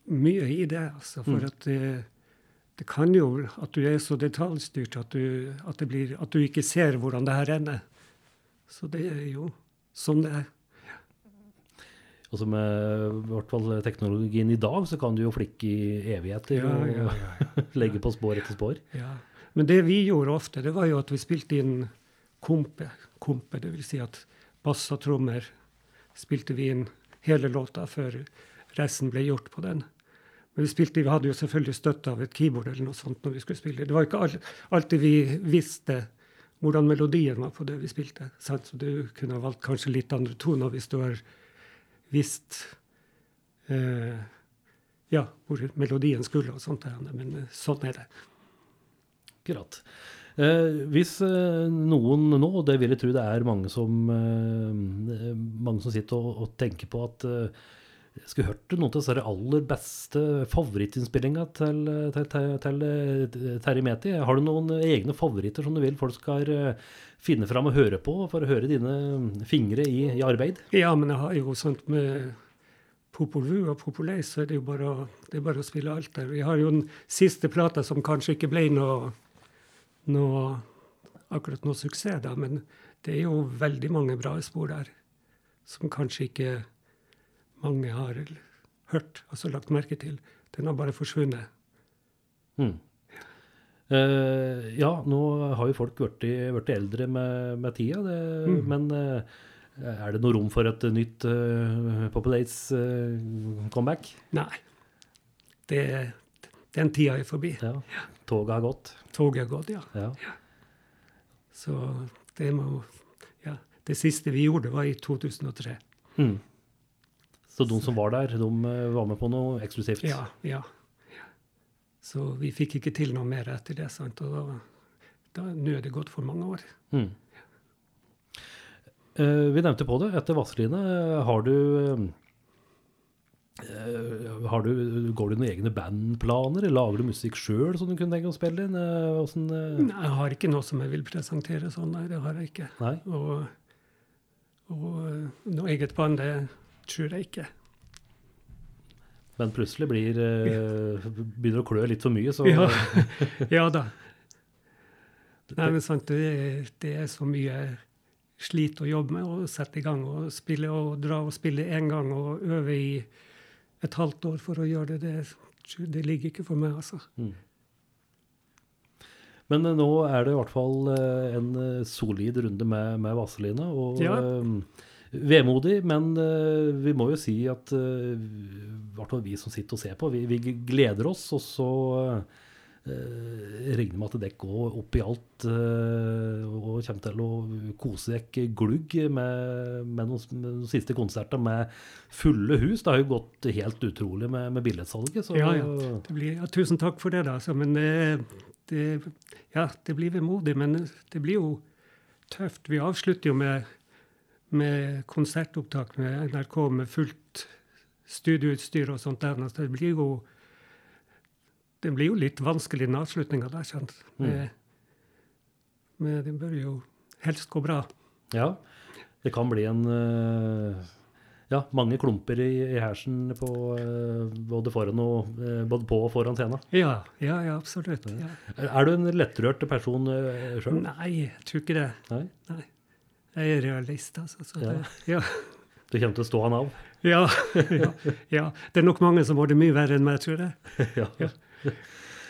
mye i det, altså. For Mm. at det, det kan jo at du er så detaljstyrt at du, at, det blir, at du ikke ser hvordan det her ender. Så det er jo sånn det er. Altså med i hvert fall teknologien i dag, så kan du jo flikke i evigheter Ja, og ja, ja, legge på spor etter spor. ja. Men det vi gjorde ofte, det var jo at vi spilte inn kompe. Kompe, det vil si at bass og trommer spilte vi inn hele låta før resten ble gjort på den. Men vi, spilte, vi hadde jo selvfølgelig støtte av et keyboard eller noe sånt når vi skulle spille. Det var ikke all, alltid vi visste hvordan melodien var på det vi spilte. Sant? Så du kunne ha valgt kanskje litt andre toner hvis du har visst eh, ja, hvor melodien skulle og sånt. Men eh, sånn er det. Akkurat. Eh, hvis eh, noen nå, og det vil jeg tro det er mange som, eh, mange som sitter og, og tenker på at eh, Jeg skulle hørt noen av de aller beste favorittinnspillinga til, til, til, til eh, Terje Meti. Har du noen egne favoritter som du vil folk skal eh, finne fram og høre på, for å høre dine fingre i, i arbeid? Ja, men jeg har jo sånt med Popol Vuh og Popolei, så er jo bare å, det er bare å spille alt der. Vi har jo den siste plata som kanskje ikke ble noe, noe akkurat noe suksess, da, men det er jo veldig mange bra spor der som kanskje ikke mange har hørt, altså lagt merke til. Den har bare forsvunnet. Mm. Uh, ja, nå har jo folk blitt eldre med, med tida, det, mm. men uh, er det noe rom for et nytt uh, Populates uh, comeback? Nei. Det, den tida er forbi. Ja. Toget har gått? Toget har gått, ja. ja. ja. Så det må Ja. Det siste vi gjorde, var i 2003. Mm. Så de som var der, de eh, var med på noe eksklusivt? Ja. ja. Så vi fikk ikke til noe mer etter det. sant? Og da, da nå er det gått for mange år. Mm. Uh, vi nevnte på det. Etter Vazelina, har du uh, har du, Går du noen egne bandplaner? Lager du musikk sjøl som du kunne tenke å spille inn? Uh, hvordan, nei, jeg har ikke noe som jeg vil presentere sånn. Nei, det har jeg ikke. Nei. Og, og noe eget band, det tror jeg ikke. Men plutselig blir, begynner å klø litt for mye, så Ja, ja da. Nei, men sant, det, det er så mye sliter å jobbe med å sette i gang og spille og dra og spille én gang og øve i et halvt år for å gjøre det, det, det ligger ikke for meg, altså. Mm. Men uh, nå er det i hvert fall uh, en solid runde med, med Vazelina. Og ja. Vemodig, men vi må jo si at i hvert vi som sitter og ser på, vi, vi gleder oss. Og så jeg regner med at dere går opp i alt og kommer til å kose dere glugg med, med, noen, med noen siste konserter med fulle hus. Det har jo gått helt utrolig med, med billettsalget. ja, ja. Blir, ja, Tusen takk for det, da. Så, men det, det, ja, det blir vemodig. Men det blir jo tøft. Vi avslutter jo med, med konsertopptak med NRK med fullt studioutstyr og sånt. der, så det blir jo det blir jo litt vanskelig, den avslutninga der. kjent. Mm. Men det bør jo helst gå bra. Ja. Det kan bli en uh, ja, mange klumper i, i hersen på, uh, både, foran og, uh, både på og foran scenen. Ja, ja, ja absolutt. Ja. Er du en lettrørt person sjøl? Nei, jeg tror ikke det. Nei? Nei. Jeg er realist, altså. ja. Det, ja. Du kommer til å stå han av? Ja, ja, ja. Det er nok mange som har det mye verre enn meg, tror jeg. ja.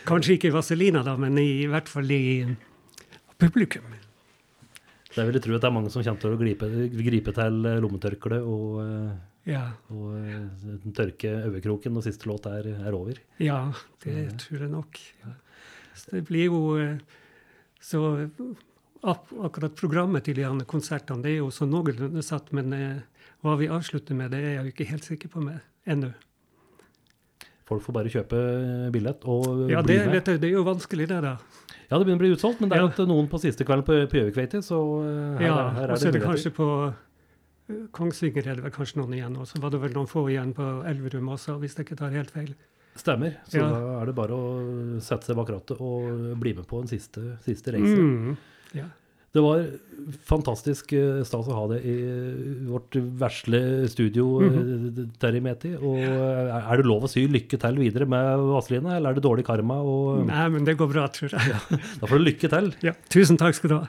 Kanskje ikke i Vazelina, da, men i, i hvert fall i publikum. Jeg vil tro at det er mange som kommer til å gripe, gripe til lommetørkle og, ja. og tørke øyekroken når siste låt er, er, over. Ja, det tror jeg nok. Så det blir jo Så akkurat programmet til de konsertene det er jo så noenlunde satt, men hva vi avslutter med, det er jeg jo ikke helt sikker på med ennå. Folk får bare kjøpe billett og ja, bli med. Ja, det er jo vanskelig, det, da. Ja, det begynner å bli utsolgt, men det er ja. noen på siste kvelden på, på Gjøvik. Så her, ja, her er og så er det kanskje på Kongsvinger er det vel kanskje noen igjen, og så var det vel noen få igjen på Elverum også, hvis jeg ikke tar helt feil. Stemmer. Så ja. da er det bare å sette seg bak rattet og bli med på en siste, siste reise. Mm, ja. Det var fantastisk eh, stas å ha det i vårt vesle studio, mm -hmm. Meti. Og eh, er det lov å si lykke til videre med Vazelina, eller er det dårlig karma? Og... Nei, men det går bra, tror jeg. Ja, da får du lykke til. Ja, tusen takk skal du ha.